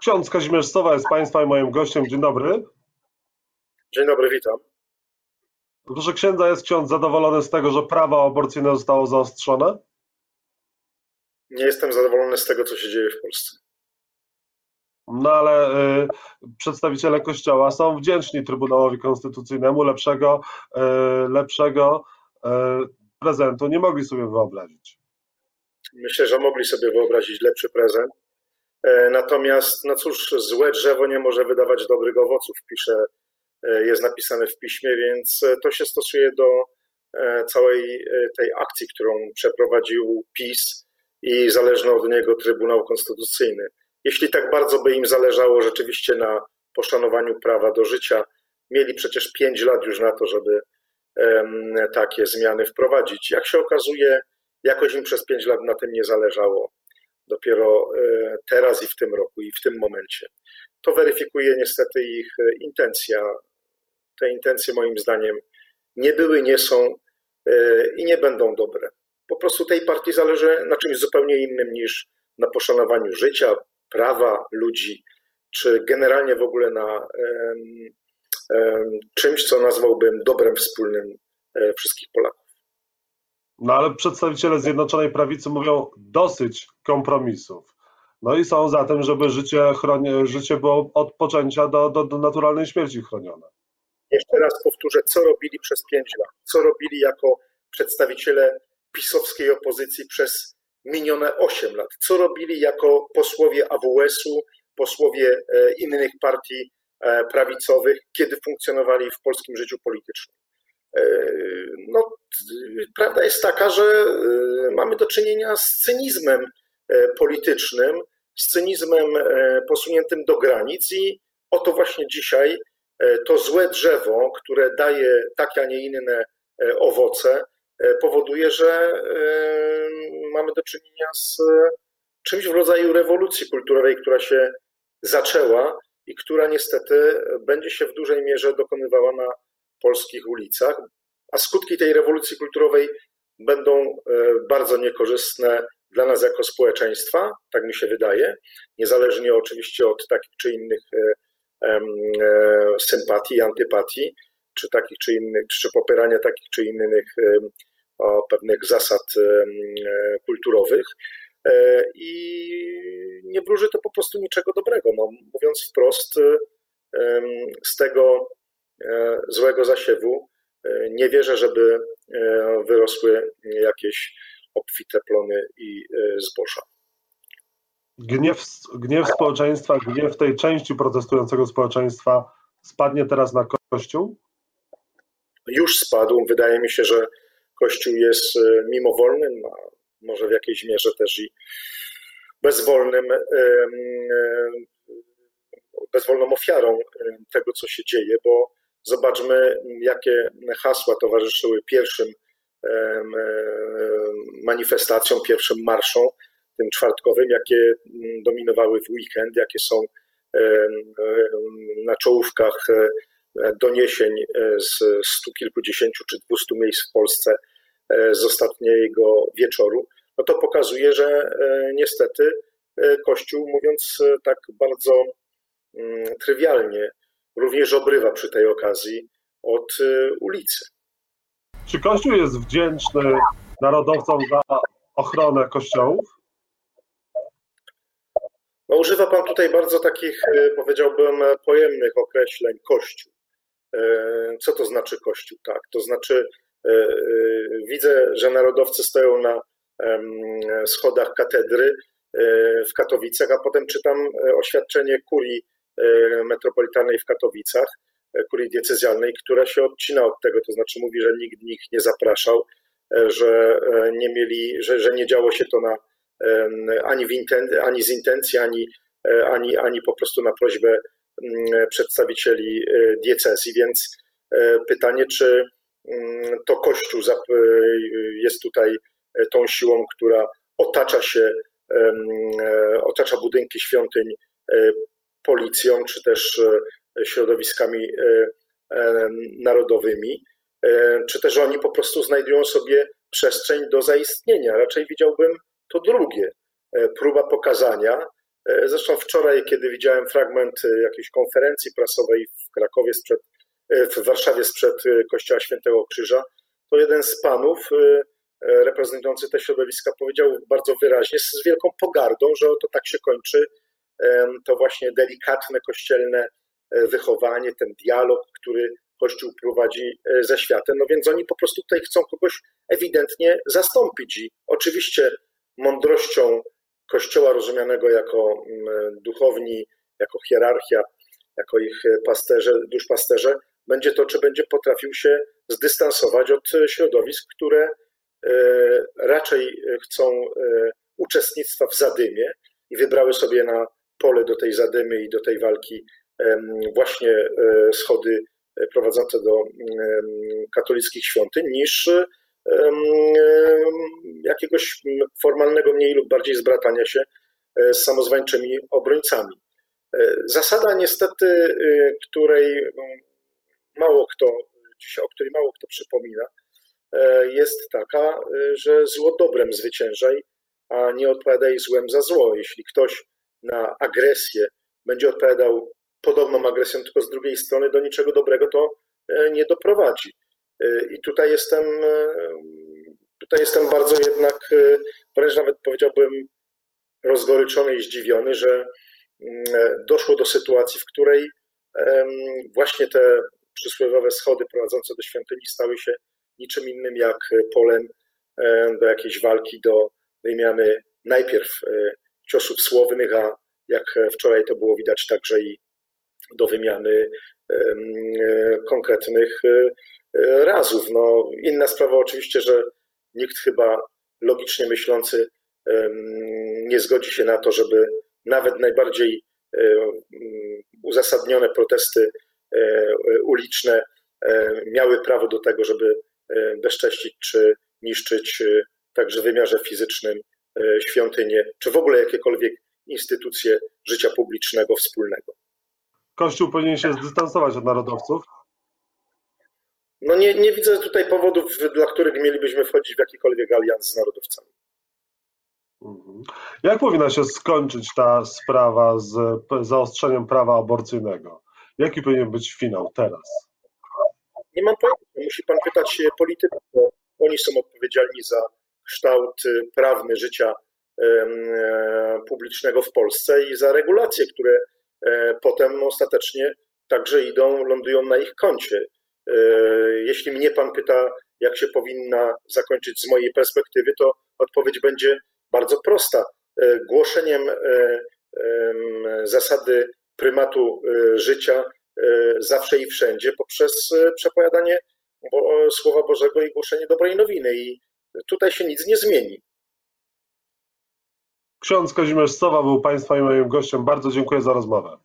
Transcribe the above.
Ksiądz Kazimierz Sowa jest Państwa i moim gościem. Dzień dobry. Dzień dobry, witam. Proszę księdza, jest ksiądz zadowolony z tego, że prawo aborcyjne zostało zaostrzone? Nie jestem zadowolony z tego, co się dzieje w Polsce. No ale y, przedstawiciele Kościoła są wdzięczni Trybunałowi Konstytucyjnemu. Lepszego, y, lepszego y, prezentu nie mogli sobie wyobrazić. Myślę, że mogli sobie wyobrazić lepszy prezent. E, natomiast, no cóż, złe drzewo nie może wydawać dobrych owoców, pisze, e, jest napisane w piśmie, więc e, to się stosuje do całej tej akcji, którą przeprowadził PiS i zależny od niego Trybunał Konstytucyjny. Jeśli tak bardzo by im zależało rzeczywiście na poszanowaniu prawa do życia, mieli przecież pięć lat już na to, żeby takie zmiany wprowadzić. Jak się okazuje, jakoś im przez pięć lat na tym nie zależało dopiero e, teraz i w tym roku i w tym momencie. To weryfikuje niestety ich e, intencja. Te intencje moim zdaniem nie były, nie są e, i nie będą dobre. Po prostu tej partii zależy na czymś zupełnie innym niż na poszanowaniu życia, prawa ludzi, czy generalnie w ogóle na czymś, co nazwałbym dobrem wspólnym wszystkich Polaków. No ale przedstawiciele Zjednoczonej Prawicy mówią dosyć kompromisów. No i są za tym, żeby życie, chroni, życie było od poczęcia do, do, do naturalnej śmierci chronione. Jeszcze raz powtórzę, co robili przez pięć lat, co robili jako przedstawiciele pisowskiej opozycji przez minione osiem lat, co robili jako posłowie AWS-u, posłowie e, innych partii e, prawicowych, kiedy funkcjonowali w polskim życiu politycznym. E, no, prawda jest taka, że e, mamy do czynienia z cynizmem e, politycznym, z cynizmem posuniętym do granic i oto właśnie dzisiaj to złe drzewo, które daje takie, a nie inne owoce, powoduje, że mamy do czynienia z czymś w rodzaju rewolucji kulturowej, która się zaczęła i która niestety będzie się w dużej mierze dokonywała na polskich ulicach, a skutki tej rewolucji kulturowej będą e, bardzo niekorzystne dla nas jako społeczeństwa, tak mi się wydaje, niezależnie oczywiście od takich czy innych e, e, sympatii, antypatii, czy takich czy innych, czy popierania takich czy innych pewnych zasad kulturowych. I nie wróży to po prostu niczego dobrego. No, mówiąc wprost, z tego złego zasiewu. E, nie wierzę, żeby e, wyrosły jakieś obfite plony i zboża. Gniew, gniew społeczeństwa, gniew tej części protestującego społeczeństwa spadnie teraz na Kościół? Już spadł. Wydaje mi się, że Kościół jest mimowolnym, a może w jakiejś mierze też i bezwolnym, bezwolną ofiarą tego, co się dzieje, bo Zobaczmy, jakie hasła towarzyszyły pierwszym manifestacjom, pierwszym marszom, tym czwartkowym, jakie dominowały w weekend, jakie są na czołówkach e, doniesień e, z stu kilkudziesięciu czy dwustu miejsc w Polsce e, z ostatniego wieczoru, no to pokazuje, że niestety Kościół, mówiąc tak bardzo mm, trywialnie, również obrywa przy tej okazji od y, ulicy. Czy Kościół jest wdzięczny narodowcom za ochronę kościołów? No, używa Pan tutaj bardzo takich, y, powiedziałbym, pojemnych określeń Kościół. Y, co to znaczy Kościół? Tak, to znaczy widzę, że narodowcy stoją na schodach katedry w Katowicach, a potem czytam oświadczenie kurii E, metropolitalnej w Katowicach, e, kurii diecezjalnej, która się odcina od tego, to znaczy mówi, że nikt ich nie zapraszał, e, że nie mieli, że, że nie działo się to na, ani, w inten, ani z intencji, ani, ani, ani po prostu na prośbę mm, przedstawicieli diecezji, więc pytanie, czy mm, to Kościół jest tutaj tą siłą, która otacza się, otacza budynki świątyń policją, czy też e, środowiskami e, e, narodowymi, czy też oni po prostu znajdują sobie przestrzeń do zaistnienia. Raczej widziałbym to drugie. Próba pokazania, Zresztą wczoraj, kiedy widziałem fragment jakiejś konferencji prasowej w Krakowie sprzed, w Warszawie sprzed Kościoła Świętego Krzyża, to jeden z panów reprezentujący te środowiska powiedział bardzo wyraźnie, z wielką pogardą, że to tak się kończy to właśnie delikatne kościelne wychowanie, ten dialog, który Kościół prowadzi ze światem. No więc oni po prostu tutaj chcą kogoś ewidentnie zastąpić. I oczywiście mądrością Kościoła rozumianego jako mm, duchowni, jako hierarchia, jako ich pasterze, duszpasterze, będzie to, czy będzie potrafił się zdystansować od środowisk, które e, raczej chcą e, uczestnictwa w zadymie i wybrały sobie na pole do tej zadymy i do tej walki właśnie e, schody prowadzące do katolickich świątyń, niż jakiegoś formalnego mniej lub bardziej zbratania się e, z samozwańczymi obrońcami. E, zasada niestety, której mało kto, o której mało kto przypomina, jest taka, że zło dobrem zwyciężaj, a nie odpowiadaj złem za zło. Jeśli ktoś na agresję będzie odpowiadał podobną agresją, tylko z drugiej strony do niczego dobrego to e, nie doprowadzi. E, I tutaj jestem, e, tutaj jestem bardzo jednak, wręcz nawet powiedziałbym, rozgoryczony i zdziwiony, że mm, doszło do sytuacji, w której właśnie te przysłowiowe schody prowadzące do świątyni stały się niczym innym jak polem do jakiejś walki, do wymiany najpierw ciosów słownych, a jak wczoraj to było widać także i do wymiany konkretnych e, razów. No, inna sprawa oczywiście, że nikt chyba logicznie myślący nie zgodzi się na to, żeby nawet najbardziej e, uzasadnione protesty e, uliczne miały prawo do tego, żeby bezcześcić czy niszczyć także w wymiarze fizycznym świątynie, czy w ogóle jakiekolwiek instytucje życia publicznego wspólnego. Kościół powinien się zdystansować od narodowców? No nie, nie widzę tutaj powodów, dla których mielibyśmy wchodzić w jakikolwiek alians z narodowcami. Mhm. Jak powinna się skończyć ta sprawa z zaostrzeniem prawa aborcyjnego? Jaki powinien być finał teraz? Nie mam pojęcia. Musi pan pytać polityków, bo oni są odpowiedzialni za kształt prawny życia E, publicznego w Polsce i za regulacje, które e, potem ostatecznie także idą, lądują na ich koncie. E, jeśli mnie pan pyta, jak się powinna zakończyć z mojej perspektywy, to odpowiedź będzie bardzo prosta. Głoszeniem zasady prymatu życia zawsze i wszędzie poprzez przepowiadanie Słowa Bożego i głoszenie dobrej nowiny. I tutaj się nic nie zmieni. Ksiądz Kazimierz Sowa był Państwa i moim gościem. Bardzo dziękuję za rozmowę.